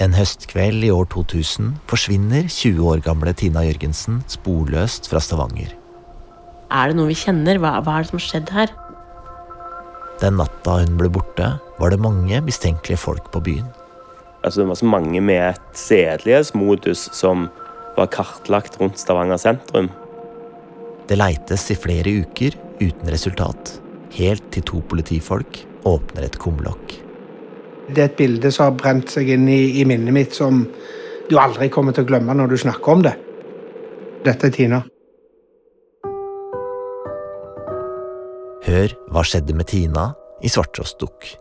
En høstkveld i år 2000 forsvinner 20 år gamle Tina Jørgensen sporløst fra Stavanger. Er det noe vi kjenner? Hva, hva er det som har skjedd her? Den natta hun ble borte, var det mange mistenkelige folk på byen. Altså, det var så mange med et sedelighetsmodus som var kartlagt rundt Stavanger sentrum. Det leites i flere uker uten resultat, helt til to politifolk åpner et kumlokk. Det er et bilde som har brent seg inn i, i minnet mitt som du aldri kommer til å glemme når du snakker om det. Dette er Tina. Hør hva skjedde med Tina i Svarttrost Dukk.